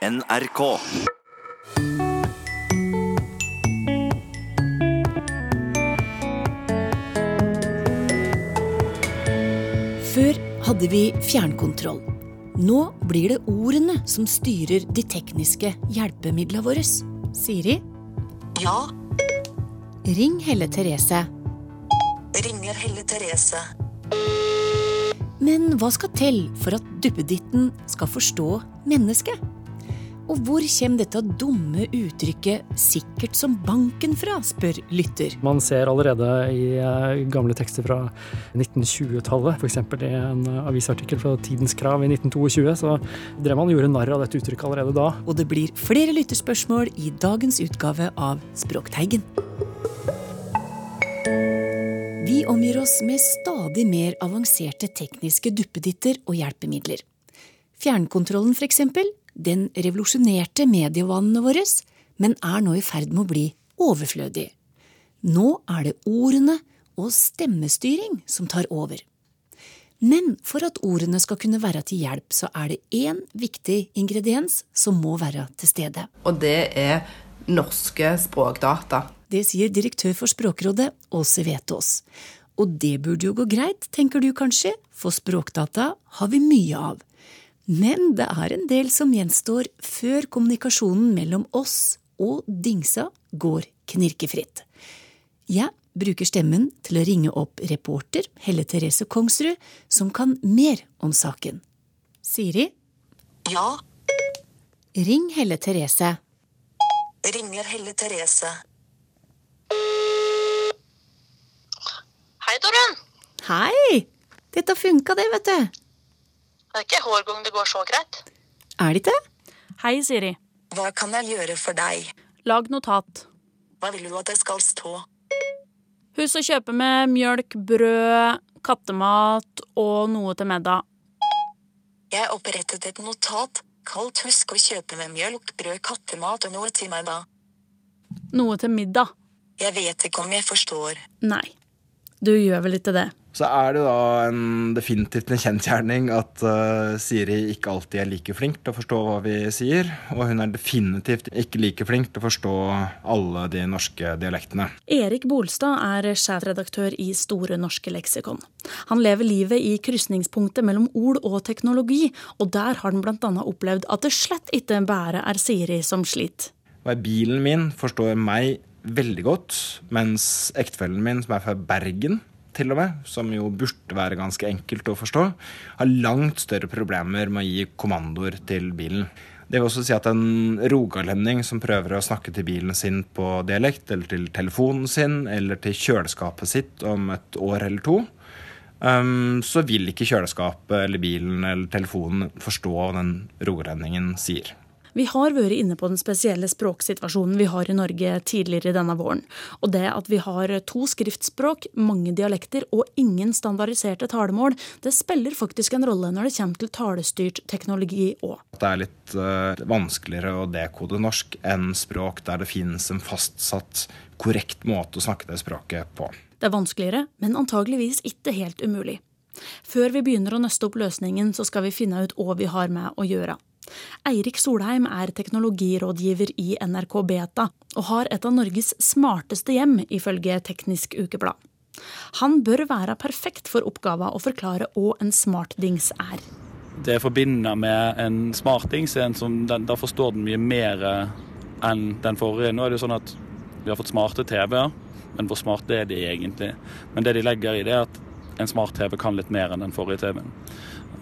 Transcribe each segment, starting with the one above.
NRK. Før hadde vi fjernkontroll. Nå blir det ordene som styrer de tekniske hjelpemidlene våre. Siri, Ja, ring Helle Therese. ringer Helle Therese. Men hva skal til for at duppeditten skal forstå mennesket? Og hvor kommer dette dumme uttrykket 'sikkert som banken' fra, spør lytter. Man ser allerede i eh, gamle tekster fra 1920-tallet, f.eks. i en avisartikkel fra Tidens Krav i 1922, så drev man og gjorde narr av dette uttrykket allerede da. Og det blir flere lytterspørsmål i dagens utgave av Språkteigen. Vi omgir oss med stadig mer avanserte tekniske duppeditter og hjelpemidler. Fjernkontrollen, eksempel, den revolusjonerte medievanene våre, men er nå i ferd med å bli overflødig. Nå er det ordene og stemmestyring som tar over. Men for at ordene skal kunne være til hjelp, så er det én viktig ingrediens som må være til stede. Og det er norske språkdata. Det sier direktør for Språkrådet, Åse Vetås. Og det burde jo gå greit, tenker du kanskje, for språkdata har vi mye av. Men det er en del som gjenstår før kommunikasjonen mellom oss og dingsa går knirkefritt. Jeg bruker stemmen til å ringe opp reporter Helle Therese Kongsrud, som kan mer om saken. Siri, Ja, ring Helle Therese. ringer Helle Therese. Hei, Torunn. Hei! Dette funka, det, vet du. Det er ikke hver gang det går så greit. Er det ikke? Hei, Siri. Hva kan jeg gjøre for deg? Lag notat. Hva vil du at jeg skal stå? Husk å kjøpe med mjølk, brød, kattemat og noe til middag. Jeg opprettet et notat kalt Husk å kjøpe med mjølk, brød, kattemat og noe til middag'. Noe til middag. Jeg vet ikke om jeg forstår. Nei. Du gjør vel ikke det. Så er det da en, definitivt en kjensgjerning at uh, Siri ikke alltid er like flink til å forstå hva vi sier. Og hun er definitivt ikke like flink til å forstå alle de norske dialektene. Erik Bolstad er sjefredaktør i Store norske leksikon. Han lever livet i krysningspunktet mellom ord og teknologi, og der har han bl.a. opplevd at det slett ikke bare er Siri som sliter. Bilen min forstår meg veldig godt, mens ektefellen min, som er fra Bergen, til og med, som jo burde være ganske enkelt å forstå, har langt større problemer med å gi kommandoer til bilen. Det vil også si at en rogalending som prøver å snakke til bilen sin på dialekt, eller til telefonen sin, eller til kjøleskapet sitt om et år eller to, um, så vil ikke kjøleskapet eller bilen eller telefonen forstå hva den rogalendingen sier. Vi har vært inne på den spesielle språksituasjonen vi har i Norge tidligere denne våren. Og det at vi har to skriftspråk, mange dialekter og ingen standardiserte talemål, det spiller faktisk en rolle når det kommer til talestyrt teknologi òg. Det er litt uh, vanskeligere å dekode norsk enn språk der det finnes en fastsatt, korrekt måte å snakke det språket på. Det er vanskeligere, men antageligvis ikke helt umulig. Før vi begynner å nøste opp løsningen, så skal vi finne ut hva vi har med å gjøre. Eirik Solheim er teknologirådgiver i NRK Beta, og har et av Norges smarteste hjem, ifølge Teknisk Ukeblad. Han bør være perfekt for oppgaven å forklare hva en smartdings er. Det jeg forbinder med en smartdings, en som den, da forstår den mye mer enn den forrige. Nå er det jo sånn at vi har fått smarte TV-er, men hvor smarte er de egentlig? Men det de legger i det, er at en smart TV kan litt mer enn den forrige TV-en.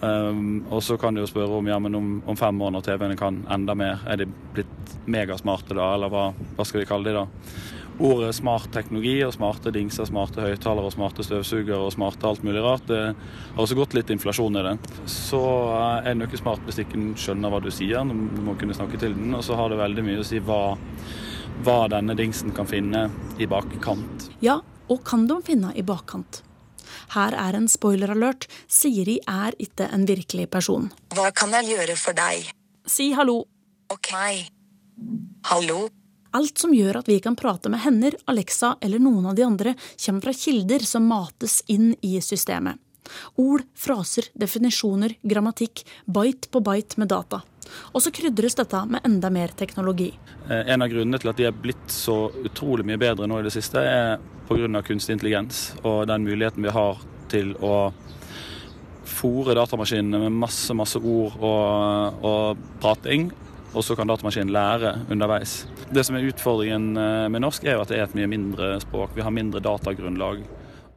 Um, og så kan du jo spørre om ja, men om, om fem år når TV-ene kan enda mer, er de blitt megasmarte da, eller hva, hva skal vi kalle de da? Ordet smart teknologi og smarte dingser, smarte høyttalere og smarte støvsugere og smarte alt mulig rart, det har også gått litt inflasjon i det. Så er den jo ikke smart hvis ikke den skjønner hva du sier, du må kunne snakke til den. Og så har det veldig mye å si hva, hva denne dingsen kan finne i bakkant. Ja, og kan de finne i bakkant? Her er en spoiler-alert. Siri er ikke en virkelig person. Hva kan jeg gjøre for deg? Si hallo. Ok. Hallo? Alt som gjør at vi kan prate med henne, Alexa eller noen av de andre, kommer fra kilder som mates inn i systemet. Ord, fraser, definisjoner, grammatikk, bite på bite med data. Og så krydres dette med enda mer teknologi. Eh, en av grunnene til at de er blitt så utrolig mye bedre nå i det siste, er pga. kunstig intelligens og den muligheten vi har til å fòre datamaskinene med masse, masse ord og, og prating. Og så kan datamaskinen lære underveis. Det som er utfordringen eh, med norsk, er jo at det er et mye mindre språk. Vi har mindre datagrunnlag.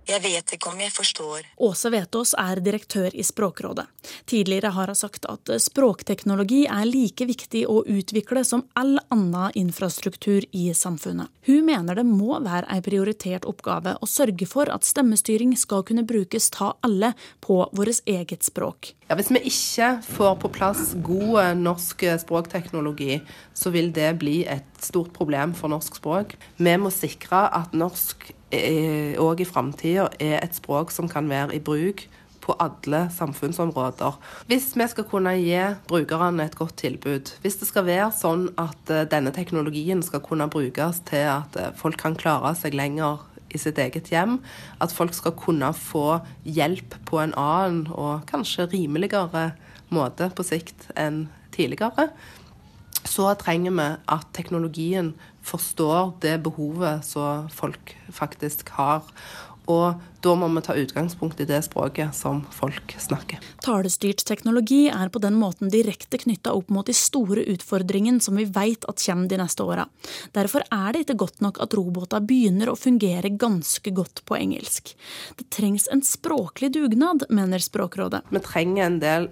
Jeg vet ikke om jeg forstår. Åse Vetås er direktør i Språkrådet. Tidligere har hun sagt at språkteknologi er like viktig å utvikle som all annen infrastruktur i samfunnet. Hun mener det må være en prioritert oppgave å sørge for at stemmestyring skal kunne brukes ta alle på vårt eget språk. Ja, hvis vi ikke får på plass god norsk språkteknologi, så vil det bli et stort problem for norsk språk. Vi må sikre at norsk òg i framtida er et språk som kan være i bruk på alle samfunnsområder. Hvis vi skal kunne gi brukerne et godt tilbud, hvis det skal være sånn at eh, denne teknologien skal kunne brukes til at eh, folk kan klare seg lenger i sitt eget hjem, at folk skal kunne få hjelp på en annen og kanskje rimeligere måte på sikt enn tidligere, så trenger vi at teknologien forstår det behovet som folk faktisk har. Og da må vi ta utgangspunkt i det språket som folk snakker. Talestyrt teknologi er på den måten direkte knytta opp mot de store utfordringene som vi vet at kommer de neste åra. Derfor er det ikke godt nok at roboter begynner å fungere ganske godt på engelsk. Det trengs en språklig dugnad, mener Språkrådet. Vi trenger en del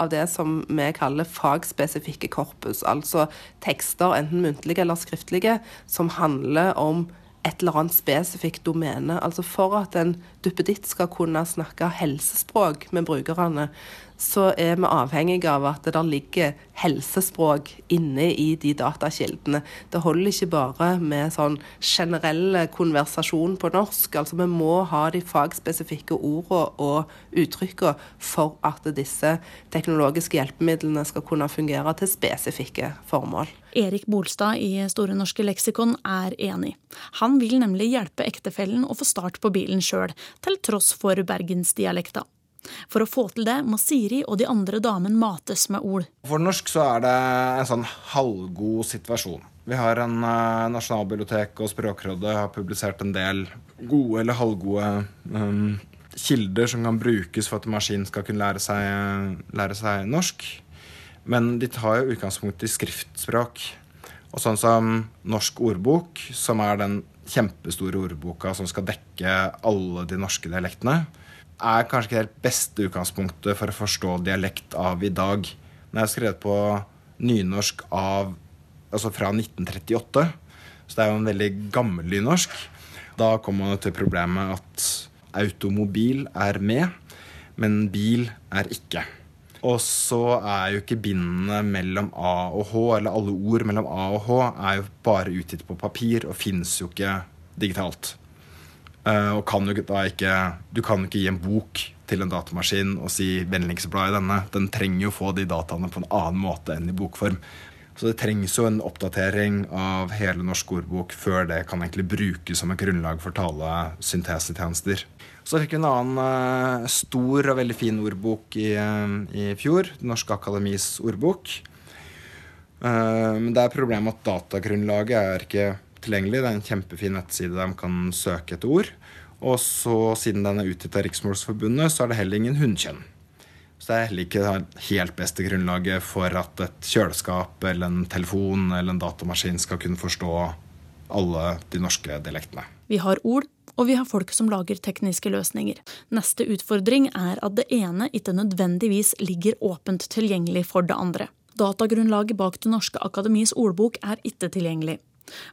av det som vi kaller fagspesifikke korpus. Altså tekster, enten muntlige eller skriftlige, som handler om et eller annet spesifikt domene. Altså For at en duppeditt skal kunne snakke helsespråk med brukerne, så er vi avhengige av at det ligger helsespråk inne i de datakildene. Det holder ikke bare med sånn generell konversasjon på norsk. Altså Vi må ha de fagspesifikke ordene og uttrykkene for at disse teknologiske hjelpemidlene skal kunne fungere til spesifikke formål. Erik Bolstad i Store norske leksikon er enig. Han vil nemlig hjelpe ektefellen å få start på bilen sjøl, til tross for bergensdialekta. For å få til det må Siri og de andre damene mates med ord. For norsk så er det en sånn halvgod situasjon. Vi har en uh, Nasjonalbibliotek og Språkrådet har publisert en del gode eller halvgode um, kilder som kan brukes for at en maskin skal kunne lære seg, lære seg norsk. Men de tar jo utgangspunkt i skriftspråk. Og sånn som Norsk ordbok, som er den kjempestore ordboka som skal dekke alle de norske dialektene, er kanskje ikke det beste utgangspunktet for å forstå dialekt av i dag. Jeg har skrevet på nynorsk av, altså fra 1938, så det er jo en veldig gammel nynorsk, da kommer man til problemet at automobil er med, men bil er ikke. Og så er jo ikke bindene mellom A og H, eller alle ord mellom A og H, er jo bare utgitt på papir og finnes jo ikke digitalt. Uh, og kan du, ikke Du kan ikke gi en bok til en datamaskin og si 'vennligst bla i denne'. Den trenger jo å få de dataene på en annen måte enn i bokform. Så det trengs jo en oppdatering av hele Norsk ordbok før det kan egentlig brukes som et grunnlag for talesyntesetjenester. Så fikk vi en annen uh, stor og veldig fin ordbok i, uh, i fjor. Norsk Akademis ordbok. men det er problemet at datagrunnlaget er ikke tilgjengelig. Det er en kjempefin nettside der man kan søke etter ord. Og så, siden den er utgitt av Riksmålsforbundet, så er det heller ingen hunnkjønn. Så det er heller ikke det helt beste grunnlaget for at et kjøleskap eller en telefon eller en datamaskin skal kunne forstå alle de norske dialektene. Vi har ord, og vi har folk som lager tekniske løsninger. Neste utfordring er at det ene ikke nødvendigvis ligger åpent tilgjengelig for det andre. Datagrunnlaget bak Det norske akademis ordbok er ikke tilgjengelig.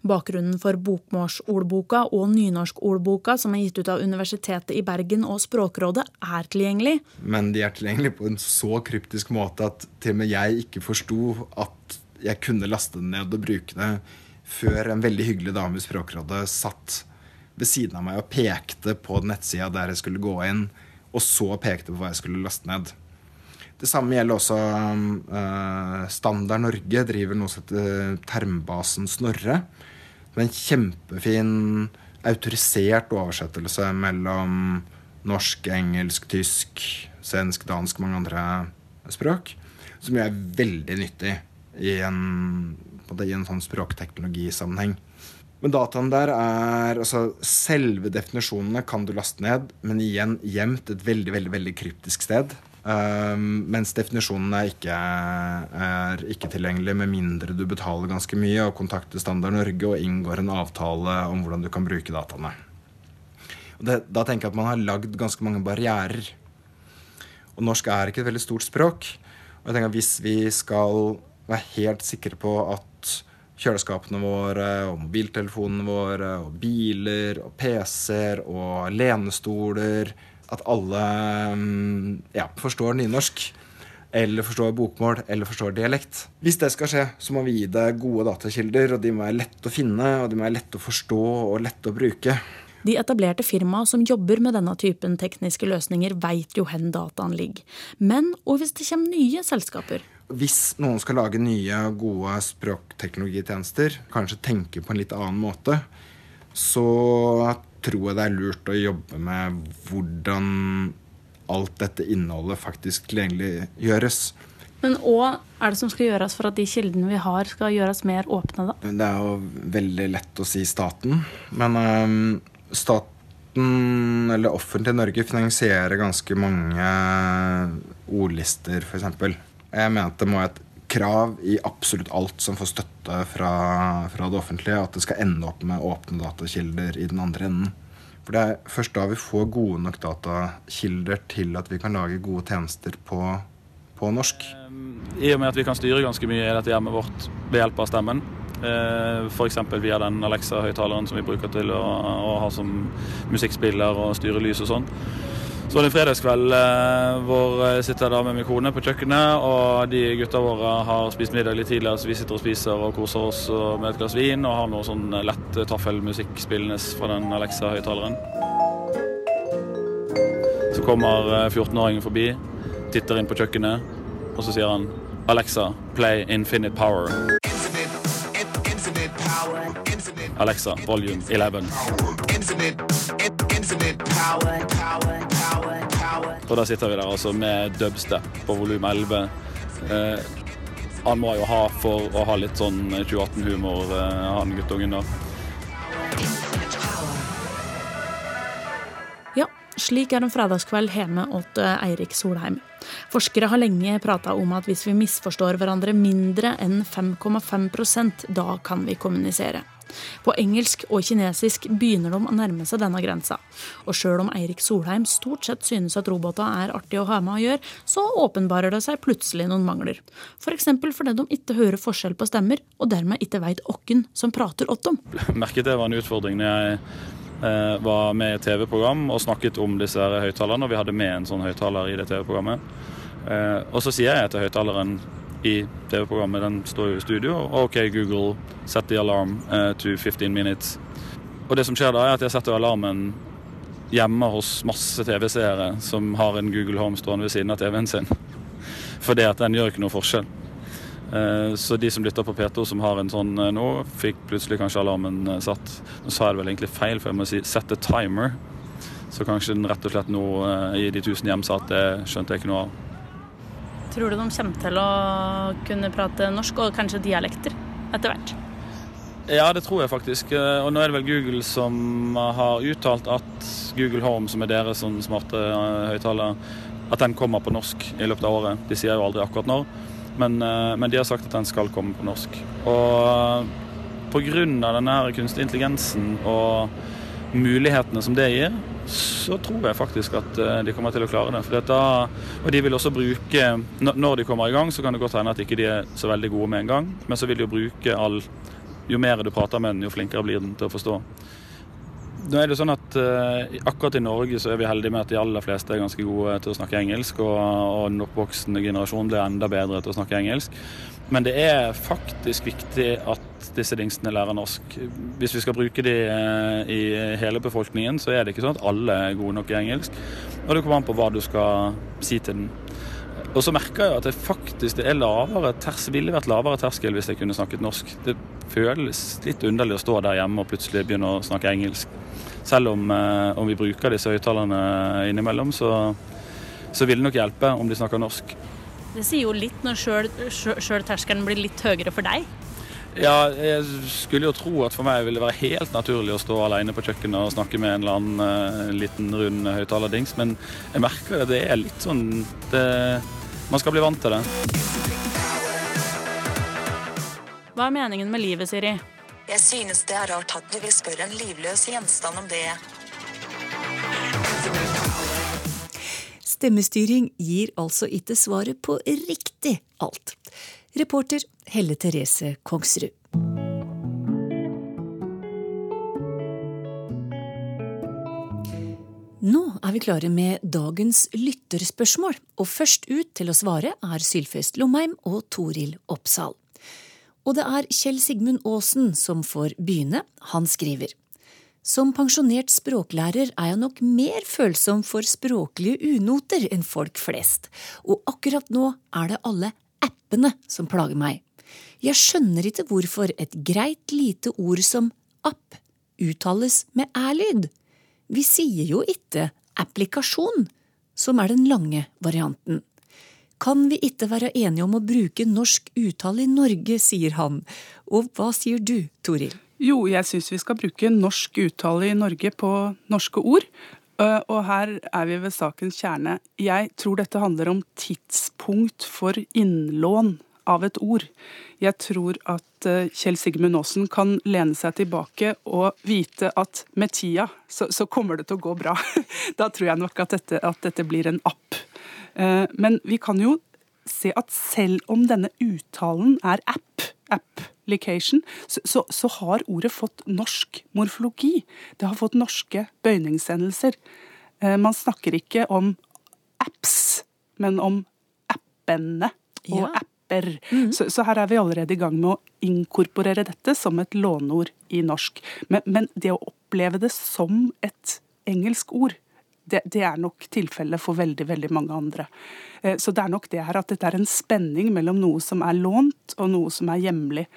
Bakgrunnen for bokmålsordboka og nynorskordboka som er gitt ut av Universitetet i Bergen og Språkrådet, er tilgjengelig. Men de er tilgjengelig på en så kryptisk måte at til og med jeg ikke forsto at jeg kunne laste den ned og bruke det før en veldig hyggelig dame i Språkrådet satt ved siden av meg og pekte på nettsida der jeg skulle gå inn, og så pekte på hva jeg skulle laste ned. Det samme gjelder også uh, Standard Norge driver noe som heter Termbasen Snorre. Det er en kjempefin autorisert oversettelse mellom norsk, engelsk, tysk, svensk, dansk mange andre språk. som jo er veldig nyttig i en, i en sånn språkteknologisammenheng. Men dataen der er altså Selve definisjonene kan du laste ned, men igjen gjemt et veldig, veldig, veldig kryptisk sted. Um, mens definisjonen er ikke, er ikke tilgjengelig med mindre du betaler ganske mye og kontakter Standard Norge og inngår en avtale om hvordan du kan bruke dataene. Det, da tenker jeg at man har lagd ganske mange barrierer. Og norsk er ikke et veldig stort språk. Og jeg tenker at hvis vi skal være helt sikre på at kjøleskapene våre og mobiltelefonene våre og biler og PC-er og lenestoler At alle mm, ja, forstår nynorsk. Eller forstår bokmål, eller forstår dialekt. Hvis det skal skje, så må vi gi det gode datakilder, og de må være lette å finne, og de må være lette å forstå og lette å bruke. De etablerte firmaene som jobber med denne typen tekniske løsninger, veit jo hvor dataen ligger. Men og hvis det kommer nye selskaper? hvis noen skal lage nye, gode språkteknologitjenester, kanskje tenke på en litt annen måte, så tror jeg det er lurt å jobbe med hvordan alt dette innholdet faktisk tilgjengeliggjøres. Men hva er det som skal gjøres for at de kildene vi har, skal gjøres mer åpne, da? Det er jo veldig lett å si staten. Men um, staten, eller offentlig Norge, finansierer ganske mange ordlister, f.eks. Jeg mener at det må et krav i absolutt alt som får støtte fra, fra, det offentlige, at det skal ende opp med åpne datakilder i den andre enden. For det er først da vi får gode nok datakilder til at vi kan lage gode tjenester på, på norsk. I og med at vi kan styre ganske mye i dette hjemmet vårt ved hjelp av stemmen, eh, F.eks. via den Alexa-høyttaleren som vi bruker til å, å ha som musikkspiller og styre lys og sånn så det en fredagskveld eh, hvor jeg sitter der med min kone på kjøkkenet, og de gutta våre har spist middag litt tidligere, så vi sitter og spiser og koser oss med et glass vin og har noe sånn lett taffelmusikk spillende fra den Alexa-høyttaleren. Så kommer 14-åringen eh, forbi, titter inn på kjøkkenet, og så sier han Alexa, play Infinite Power. Alexa, volume 11. Og da sitter vi der altså med dubstep på volum 11. Eh, han må jo ha for å ha litt sånn 2018-humor, eh, han guttungen da. Ja, slik er en fredagskveld hjemme åt eh, Eirik Solheim. Forskere har lenge prata om at hvis vi misforstår hverandre mindre enn 5,5% da kan vi kommunisere. På engelsk og kinesisk begynner de å nærme seg denne grensa. Og sjøl om Eirik Solheim stort sett synes at roboter er artig å ha med å gjøre, så åpenbarer det seg plutselig noen mangler. F.eks. For fordi de ikke hører forskjell på stemmer, og dermed ikke veit hvem som prater åt dem. Merket det var en utfordring når jeg eh, var med i et TV-program og snakket om disse høyttalerne, og vi hadde med en sånn høyttaler i det TV-programmet. Eh, og så sier jeg til høyttaleren i TV-programmet. Den står jo i studio. OK, Google, set the alarm uh, to 15 minutes. Og det som skjer da, er at jeg setter alarmen hjemme hos masse TV-seere som har en Google Home stående ved siden av TV-en sin. Fordi at den gjør ikke noe forskjell. Uh, så de som lytter på P2 som har en sånn uh, nå, fikk plutselig kanskje alarmen satt. Nå sa jeg det vel egentlig feil, for jeg må si 'set a timer'. Så kanskje den rett og slett nå i de tusen hjem sa at det skjønte jeg ikke noe av. Tror du de kommer til å kunne prate norsk, og kanskje dialekter, etter hvert? Ja, det tror jeg faktisk. Eh, og nå er det vel Google som har uttalt at Google Home, som er deres sånn smarte eh, høyttaler, at den kommer på norsk i løpet av året. De sier jo aldri akkurat når, men, eh, men de har sagt at den skal komme på norsk. Og pga. denne kunstig intelligensen og mulighetene som det gir, så tror jeg faktisk at eh, de kommer til å klare det. Dette, og de vil også bruke Når de kommer i gang, så kan det godt hende at ikke de er så veldig gode med en gang, men så vil de jo bruke all Jo mer du prater med den, jo flinkere blir den til å forstå. Nå er det sånn at uh, Akkurat i Norge så er vi heldige med at de aller fleste er ganske gode til å snakke engelsk, og, og den oppvoksende generasjonen blir enda bedre til å snakke engelsk. Men det er faktisk viktig at disse dingsene lærer norsk. Hvis vi skal bruke de eh, i hele befolkningen, så er det ikke sånn at alle er gode nok i engelsk. Og det kommer an på hva du skal si til den. Og så merker jeg at det faktisk det er lavere ters, ville vært lavere terskel hvis jeg kunne snakket norsk. Det føles litt underlig å stå der hjemme og plutselig begynne å snakke engelsk. Selv om, eh, om vi bruker disse høyttalerne innimellom, så, så vil det nok hjelpe om de snakker norsk. Det sier jo litt når sjøl terskelen blir litt høyere for deg. Ja, jeg skulle jo tro at for meg ville det være helt naturlig å stå alene på kjøkkenet og snakke med en eller annen uh, liten rund høyttalerdings, men jeg merker at det er litt sånn det, Man skal bli vant til det. Hva er meningen med livet, Siri? Jeg synes det er rart at du vil spørre en livløs gjenstand om det. Stemmestyring gir altså ikke svaret på riktig alt. Reporter Helle Therese Kongsrud. Nå er vi klare med dagens lytterspørsmål, og først ut til å svare er Sylfest Lomheim og Toril Oppsal. Og det er Kjell Sigmund Aasen som får begynne. Han skriver. Som pensjonert språklærer er jeg nok mer følsom for språklige unoter enn folk flest, og akkurat nå er det alle appene som plager meg. Jeg skjønner ikke hvorfor et greit lite ord som app uttales med æ-lyd. Vi sier jo ikke applikasjon, som er den lange varianten. Kan vi ikke være enige om å bruke norsk uttale i Norge, sier han. Og hva sier du, Toril? Jo, jeg syns vi skal bruke norsk uttale i Norge på norske ord. Og her er vi ved sakens kjerne. Jeg tror dette handler om tidspunkt for innlån av et ord. Jeg tror at eh, Kjell Sigmund Aasen kan lene seg tilbake og vite at med tida så, så kommer det til å gå bra. Da tror jeg nok at dette, at dette blir en app. Eh, men vi kan jo se at selv om denne uttalen er app, application, så, så, så har ordet fått norsk morfologi. Det har fått norske bøyningsendelser. Eh, man snakker ikke om apps, men om appene og ja. Apper. Mm. Så, så, her er vi allerede i gang med å inkorporere dette som et låneord i norsk. Men, men det å oppleve det som et engelsk ord, det, det, er nok tilfellet for veldig veldig mange andre. Eh, så det er nok det her at dette er en spenning mellom noe som er lånt og noe som er hjemlig.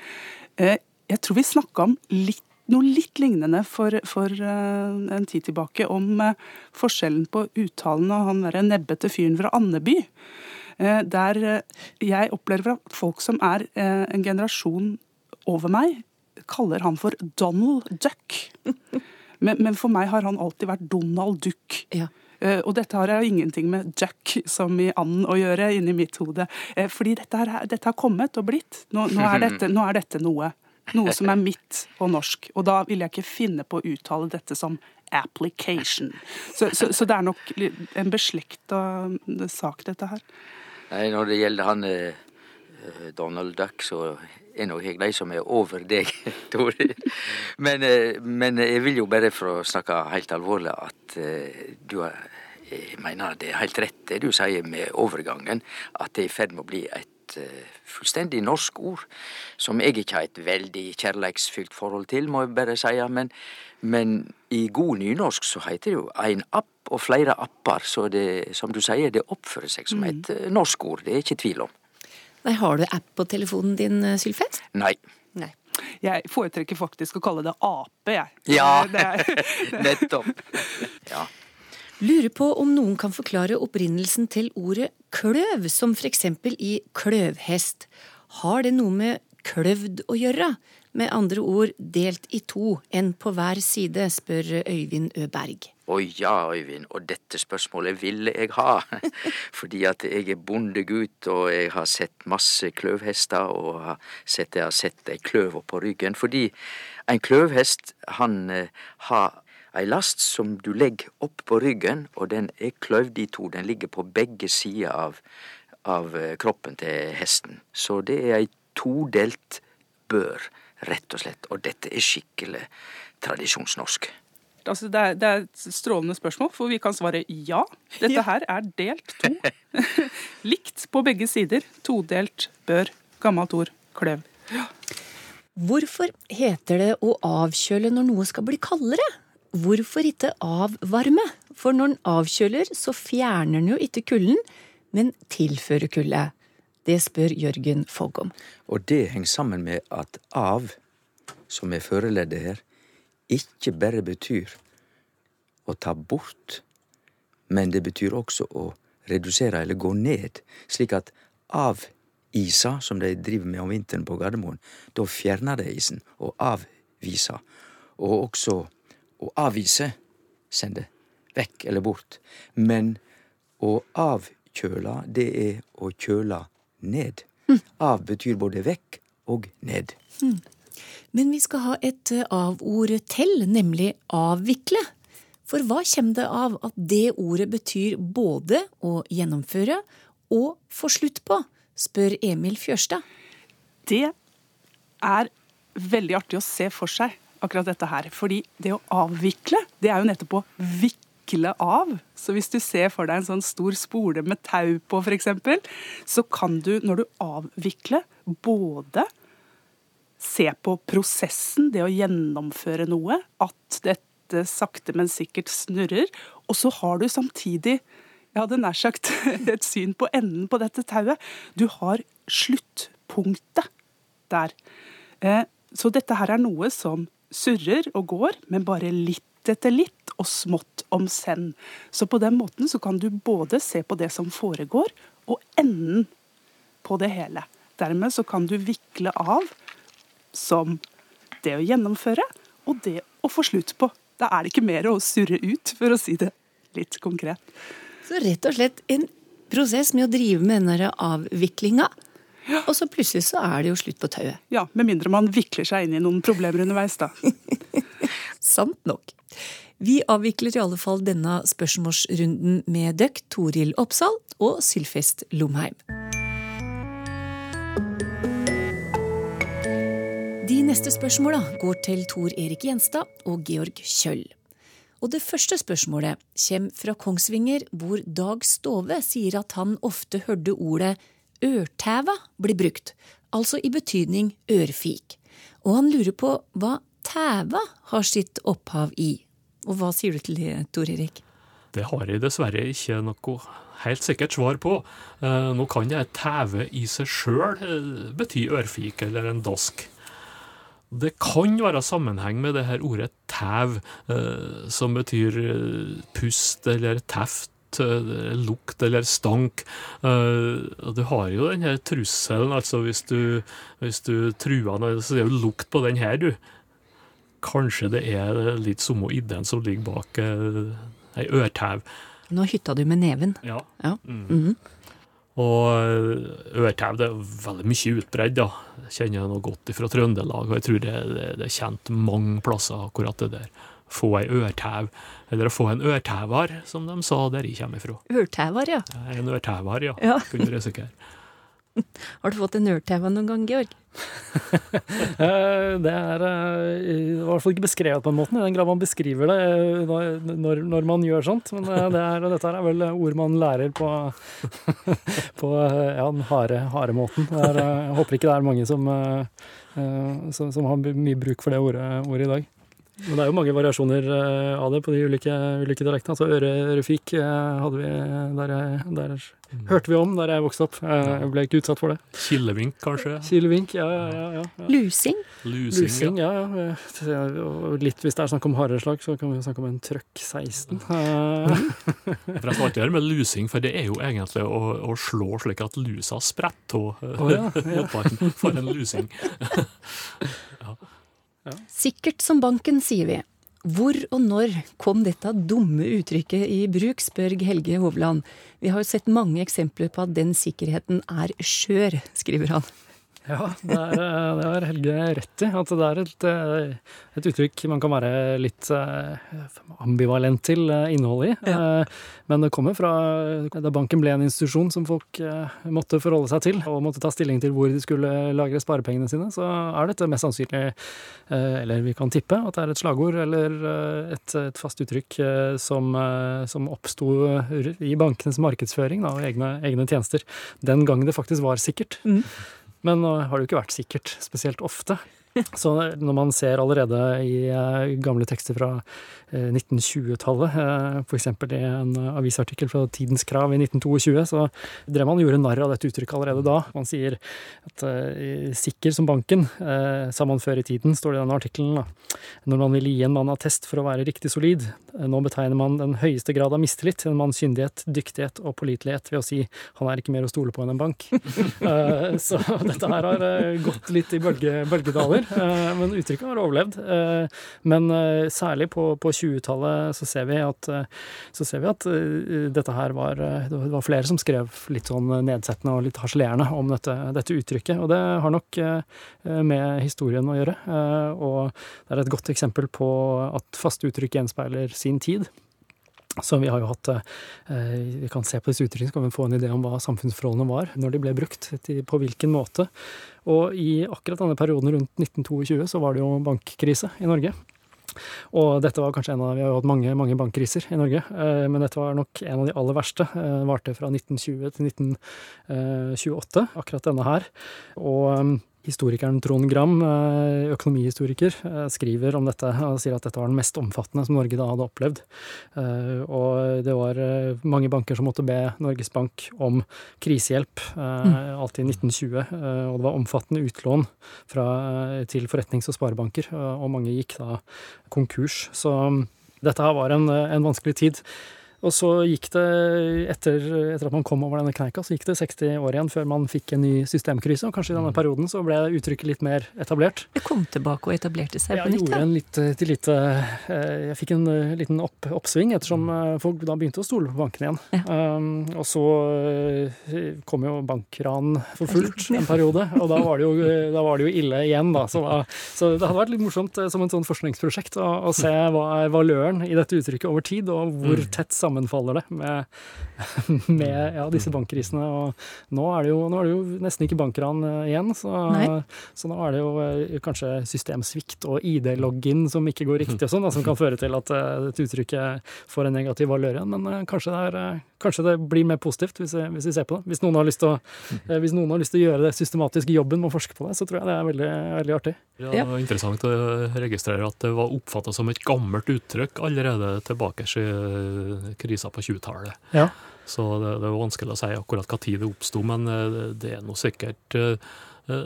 Eh, jeg tror vi snakka om litt noe litt lignende for, for uh, en tid tilbake om forskjellen på uttalen av han derre nebbete fyren fra Andeby. Uh, der jeg opplever at folk som er en generasjon over meg, kaller han for Donald Duck. Men, men, for meg har han alltid vært Donald Duck. Ja. Uh, og dette har jo ingenting med Duck som i and å gjøre inni mitt hode. Uh, fordi dette, her, dette, har kommet og blitt. Nå, nå, er dette, nå, er dette, noe. Noe som er mitt og norsk. Og da vil jeg ikke finne på å uttale dette som application. Så, så, så det er nok en beslekta sak, dette her. Nei, når det gjelder han eh, Donald Duck, så er nok jeg de som er over deg, Tore. Men, eh, men, jeg vil jo bare for å snakke helt alvorlig at du har jeg mener det er helt rett det du sier med overgangen, at det er i ferd med å bli et uh, fullstendig norsk ord, som jeg ikke har et veldig kjærleiksfylt forhold til, må jeg bare si. Men, men i god nynorsk så heter det jo en app og flere apper, så det, som du sier, det oppfører seg som mm. et mm. norsk ord. Det er ikke tvil om. Nei, Har du app på telefonen din, eh, Sylfest? Nei. Nei. Jeg foretrekker faktisk å kalle det ape, jeg. Ja, nettopp. Ja. Lurer på om noen kan forklare opprinnelsen til ordet kløv, som eksempel i kløvhest. Har det noe med kløvd å gjøre? Med andre ord delt i to, en på hver side, spør Øyvind Øberg. Å ja, Øyvind, og dette spørsmålet ville jeg ha. Fordi at jeg er bondegutt, og jeg har sett masse kløvhester, og har sett, jeg har sett ei kløver på ryggen. Fordi en kløvhest, han eh, har ei last som du legger opp på ryggen, og den er kløyvd i to. Den ligger på begge sider av, av eh, kroppen til hesten. Så det er ei todelt bør rett og slett. Og dette er skikkelig tradisjonsnorsk. Altså, det, er, det, er, et strålende spørsmål, for vi kan svare ja. Dette her er delt to. Likt på begge sider. Todelt bør. Gammelt ord. Kløv. Ja. Hvorfor heter det å avkjøle når noe skal bli kaldere? Hvorfor ikke avvarme? For når den avkjøler, så fjerner den jo ikke kulden, men tilfører kulde. Det spør Jørgen Fogg om. Og det henger sammen med at av, som er føreleddet her, ikke bare betyr å ta bort, men det betyr også å redusere eller gå ned, slik at av isa, som de driver med om vinteren på Gardermoen, da fjerner de isen og avviser. Og også å avvise, sende vekk eller bort. Men å avkjøle, det er å kjøle ned. Av betyr både vekk og ned. Men vi skal ha et eh, av-ord til, nemlig avvikle. For hva kommer det av at det ordet betyr både å gjennomføre og få slutt på, spør Emil Fjørstad. Det er veldig artig å se for seg akkurat dette her. Fordi det å avvikle, det er jo nettopp å vikle av. Så hvis du ser for deg en sånn stor spole med tau på, f.eks., så kan du, når du avvikler, både se på prosessen, det å gjennomføre noe, at dette sakte, men sikkert snurrer. Og så har du samtidig, jeg hadde nær sagt, et syn på enden på dette tauet. Du har sluttpunktet der. Eh, Så dette her er noe som surrer og går, men bare litt etter litt, og smått om senn. Så på den måten så kan du både se på det som foregår, og enden på det hele. Dermed så kan du vikle av som det å gjennomføre, og det å få slutt på. Da er det ikke mer å surre ut, for å si det litt konkret. Så rett og slett en prosess med å drive med denne der Og så plutselig så er det jo slutt på tauet. Ja, med mindre man vikler seg inn i noen problemer underveis, da. Sant nok. Vi avvikler i alle fall denne spørsmålsrunden med døkk Toril Oppsal og Sylfest Lomheim. De neste spørsmåla går til Tor Erik Gjenstad og Georg Kjøll. Og det første spørsmålet kommer fra Kongsvinger, hvor Dag Stove sier at han ofte hørte ordet ørtæva blir brukt, altså i betydning ørfik. Og han lurer på hva tæva har sitt opphav i. Og hva sier du til det, Tor Erik? Det har jeg dessverre ikke noe helt sikkert svar på. Eh, nå kan det tæve i seg sjøl eh, bety ørfik eller en dask. Det kan være sammenheng med det her ordet tæv, eh, som betyr pust eller teft, lukt eller stank. Eh, du har jo den her trusselen, altså hvis du, hvis du truer noe, så er det jo lukt på den her, du. Kanskje det er litt samme ideen som ligger bak eh, ei ørtau. Nå hytta du med neven. Ja. Ja. Mm. Mhm. Og ørtau er veldig mye utbredt, da. Jeg kjenner noe godt fra Trøndelag, og jeg tror det, det, det er kjent mange plasser, akkurat det der. Få ei ørtau, eller å få en ørtauer, som de sa der jeg kommer fra. Ørtævar, ja. En ørtauer, ja. Ja. Kunne risikere. Har du fått en ørtæva noen gang, Georg? Eh, Det er eh, i hvert fall ikke beskrevet på en måte, i den grad man beskriver det eh, når- når, man gjør sånt. Men det er, dette er vel ord man lærer på, på ja, den harde, harde måten. Det er, jeg håper ikke det er mange som, som, som har mye bruk for det ordet, ordet i dag. Men det er jo mange variasjoner eh, av det på de ulike, ulike dialektene. Altså øre, ørefik eh, hadde vi der, jeg- der hørte vi om der jeg vokste opp. Eh, Jeg ble ikke utsatt for det. Kilevink, kanskje? Kilevink, ja, ja, ja. ja. Lusing? Lusing, Lusing ja. ja. Og litt hvis det er snakk om hardere slag, så kan vi snakke om en trøkk 16. Eh, Forresten alltid det med lusing, for det er jo egentlig å, å slå slik at lusa spretter av oh, ja, ja. for en lusing. Sikkert som banken, sier vi. Hvor og når kom dette dumme uttrykket i bruk, spør Helge Hovland. Vi har jo sett mange eksempler på at den sikkerheten er skjør, skriver han. Ja, det er, eh, det har Helge rett i. At det er et, eh, et uttrykk man kan være litt eh, ambivalent til innholdet i. Ja. Men det kommer fra da banken ble en institusjon som folk måtte forholde seg til, og måtte ta stilling til hvor de skulle lagre sparepengene sine, så er dette mest sannsynlig, eller vi kan tippe, at det er et slagord eller et, et fast uttrykk som, som oppsto i bankenes markedsføring da, og egne, egne tjenester den gangen det faktisk var sikkert. Men nå har det jo ikke vært sikkert spesielt ofte. Så når man ser allerede i eh, gamle tekster fra eh, 1920-tallet, eh, f.eks. i en avisartikkel fra Tidens Krav i 1922, så drev man og gjorde narr av dette uttrykket allerede da. Man sier at eh, sikker som banken, eh, sa man før i tiden, står det i denne artikkelen. Når man ville gi en mann attest for å være riktig solid. Eh, Nå betegner man den høyeste grad av mistillit til en manns kyndighet, dyktighet og pålitelighet ved å si han er ikke mer å stole på enn en bank. Eh, så dette her har eh, gått litt i bølge, bølgedaler, eh, men uttrykket har overlevd. Eh, Men eh, særlig på, på 20-tallet så ser vi at, ser vi at dette her var Det var flere som skrev litt sånn nedsettende og litt harselerende om dette, dette uttrykket, og det har nok med historien å gjøre. Og det er et godt eksempel på at faste uttrykk gjenspeiler sin tid. Så vi har jo hatt eh, Vi kan se på disse uttrykkene, så kan vi få en idé om hva samfunnsforholdene var når de ble brukt, på hvilken måte. Og i akkurat denne perioden rundt 1922 så var det jo bankkrise i Norge. Og dette var kanskje en av Vi har jo hatt mange, mange bankkriser i Norge, eh, men dette var nok en av de aller verste. Eh, varte fra 1920 til 1928, akkurat denne her. Og Historikeren Trond Gram, eh, økonomihistoriker, eh, skriver om dette og sier at dette var den mest omfattende som Norge da hadde opplevd. Eh, Og det var mange banker som måtte be Norges Bank om krisehjelp, eh, alt i 1920. eh, Og det var omfattende utlån fra, til forretnings- og sparebanker, og mange gikk da konkurs. Så mm, dette her var en, en vanskelig tid. Og så gikk det, etter, etter at man kom over denne kneika, så gikk det 60 år igjen før man fikk en ny systemkrise. Og kanskje i denne perioden så ble uttrykket litt mer etablert. Det kom tilbake og etablerte seg på Jeg nytt. gjorde en litt, til lite eh, Jeg fikk en eh, liten opp, oppsving ettersom eh, folk da begynte å stole på bankene igjen. Um, og så kom jo bankran for fullt en periode, og da var det jo, da var det jo ille igjen, da. Så, da. så det hadde vært litt morsomt som et sånn forskningsprosjekt å, å se hva er valøren i dette uttrykket over tid, og hvor tett sammenfaller det med, med ja, disse bankkrisene. Og nå er, det jo, nå er det jo nesten ikke bankran eh, igjen, så, så nå er det jo eh, kanskje systemsvikt og ID-login som ikke går riktig og sånn, som kan føre til at et uttrykket får en negativ valør igjen. Men eh, kanskje det, er, eh, kanskje det blir mer positivt hvis, vi, hvis vi ser på det. Hvis noen, har lyst til å, eh, hvis noen har lyst til å gjøre det systematiske jobben med å forske på det, så tror jeg det er veldig, veldig artig. Ja, det var interessant å registrere at det var oppfatta som et gammelt uttrykk allerede tilbake i eh, krisa på 20-tallet. Ja. Så det, det er vanskelig å si akkurat hva tid det oppsto, men eh, det er nå sikkert eh,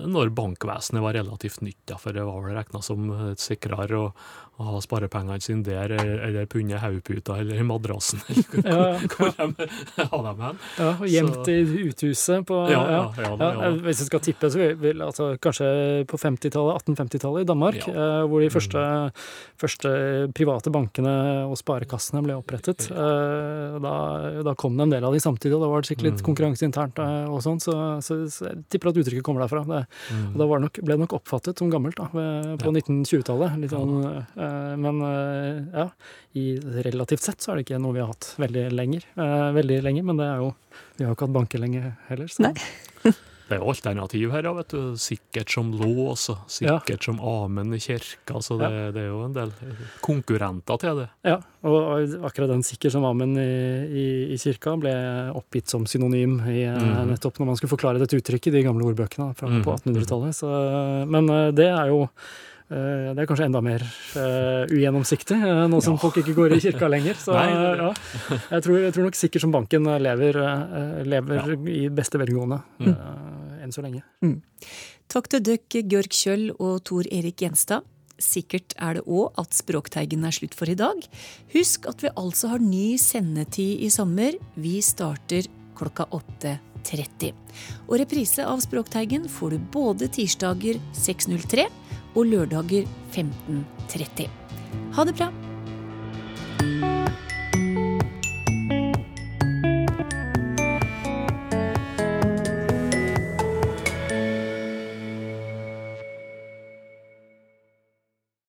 når bankvesenet var relativt nytt, for det var vel regna som et sikrere å, å ha sparepengene sine der, eller, eller punne hodeputa eller i madrassen, eller Ja, hvor, hvor de har dem hen. Ja, og gjemt i uthuset på Ja, ja, ja, ja, ja. Hvis jeg skal tippe, så vil, altså kanskje på 50-tallet, 1850-tallet i Danmark, Ja. eh, hvor de første, første private bankene og sparekassene ble opprettet. Eh, da, da kom det en del av de samtidig, og da var det sikkert litt Mm. konkurranse internt eh, og sånn, så, så, så jeg tipper at uttrykket kommer derfra. Det, Mm. og da var det nok, ble det nok oppfattet som gammelt da, på på 1920-tallet. Litt sånn, eh, men eh, ja, i relativt sett så er det ikke noe vi har hatt veldig lenger. Eh, veldig lenge, men det er jo Vi har jo ikke hatt banker lenge heller. Så. Det er jo alternativ her, vet du. Sikkert som lås, og sikkert som amen i kirka. Så det, det er jo en del konkurrenter til det. Ja, og akkurat den sikker som amen i, i, i kirka ble oppgitt som synonym i, mm. Nettopp når man skulle forklare dette uttrykket i de gamle ordbøkene fra, Mhm. på 1800-tallet. Men eh, det er jo eh, det er kanskje enda mer uh, ugjennomsiktig, uh, nå som folk ikke går i kirka lenger. Så Nei, ja, jeg tror, jeg tror nok sikkert som banken lever, uh, lever i beste velgående Mm. eh, enn så lenge. Mm. Takk til dere, Georg Kjøll og Tor Erik Gjenstad. Sikkert er det òg at Språkteigen er slutt for i dag. Husk at vi altså har ny sendetid i sommer. Vi starter klokka 8.30. Og reprise av Språkteigen får du både tirsdager 6.03 og lørdager 15.30. Ha det bra!